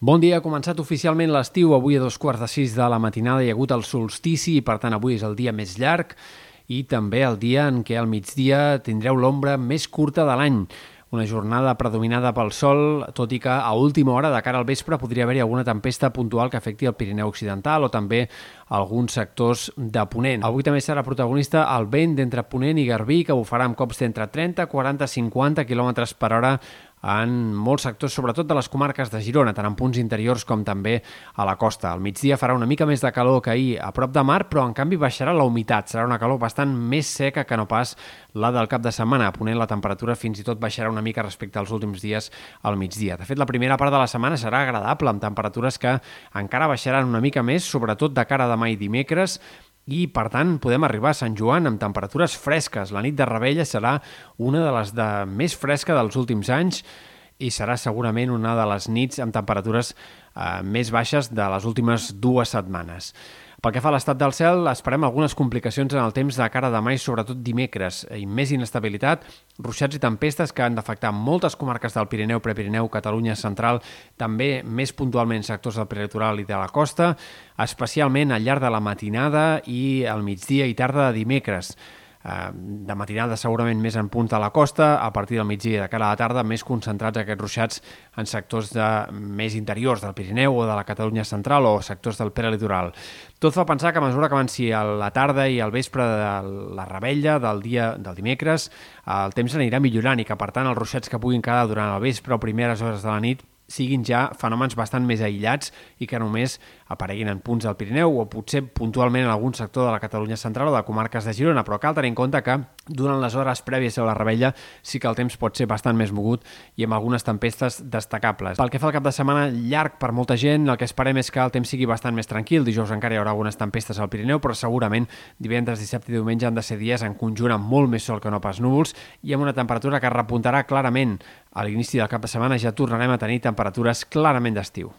Bon dia, ha començat oficialment l'estiu. Avui a dos quarts de sis de la matinada hi ha hagut el solstici i, per tant, avui és el dia més llarg i també el dia en què al migdia tindreu l'ombra més curta de l'any. Una jornada predominada pel sol, tot i que a última hora, de cara al vespre, podria haver-hi alguna tempesta puntual que afecti el Pirineu Occidental o també alguns sectors de Ponent. Avui també serà protagonista el vent d'entre Ponent i Garbí, que bufarà amb cops d'entre 30, 40, 50 km per hora en molts sectors, sobretot de les comarques de Girona, tant en punts interiors com també a la costa. Al migdia farà una mica més de calor que ahir a prop de mar, però en canvi baixarà la humitat. Serà una calor bastant més seca que no pas la del cap de setmana. Ponent la temperatura fins i tot baixarà una mica respecte als últims dies al migdia. De fet, la primera part de la setmana serà agradable, amb temperatures que encara baixaran una mica més, sobretot de cara a demà i dimecres, i, per tant, podem arribar a Sant Joan amb temperatures fresques. La nit de Rebella serà una de les de més fresca dels últims anys i serà segurament una de les nits amb temperatures eh, més baixes de les últimes dues setmanes. Pel que fa a l'estat del cel, esperem algunes complicacions en el temps de cara a demà i sobretot dimecres, i més inestabilitat, ruixats i tempestes que han d'afectar moltes comarques del Pirineu, Prepirineu, Catalunya Central, també més puntualment sectors del prelitoral i de la costa, especialment al llarg de la matinada i al migdia i tarda de dimecres de matinada segurament més en punta a la costa, a partir del migdia de cara a la tarda més concentrats aquests ruixats en sectors de, més interiors del Pirineu o de la Catalunya central o sectors del prelitoral. Tot fa pensar que a mesura que avanci a la tarda i al vespre de la rebella del dia del dimecres, el temps anirà millorant i que, per tant, els ruixats que puguin quedar durant el vespre o primeres hores de la nit siguin ja fenòmens bastant més aïllats i que només apareguin en punts del Pirineu o potser puntualment en algun sector de la Catalunya central o de comarques de Girona, però cal tenir en compte que durant les hores prèvies a la rebella sí que el temps pot ser bastant més mogut i amb algunes tempestes destacables. Pel que fa al cap de setmana llarg per molta gent, el que esperem és que el temps sigui bastant més tranquil. Dijous encara hi haurà algunes tempestes al Pirineu, però segurament divendres, dissabte i diumenge han de ser dies en conjunt amb molt més sol que no pas núvols i amb una temperatura que repuntarà clarament. A l'inici del cap de setmana ja tornarem a tenir temperatures clarament d'estiu.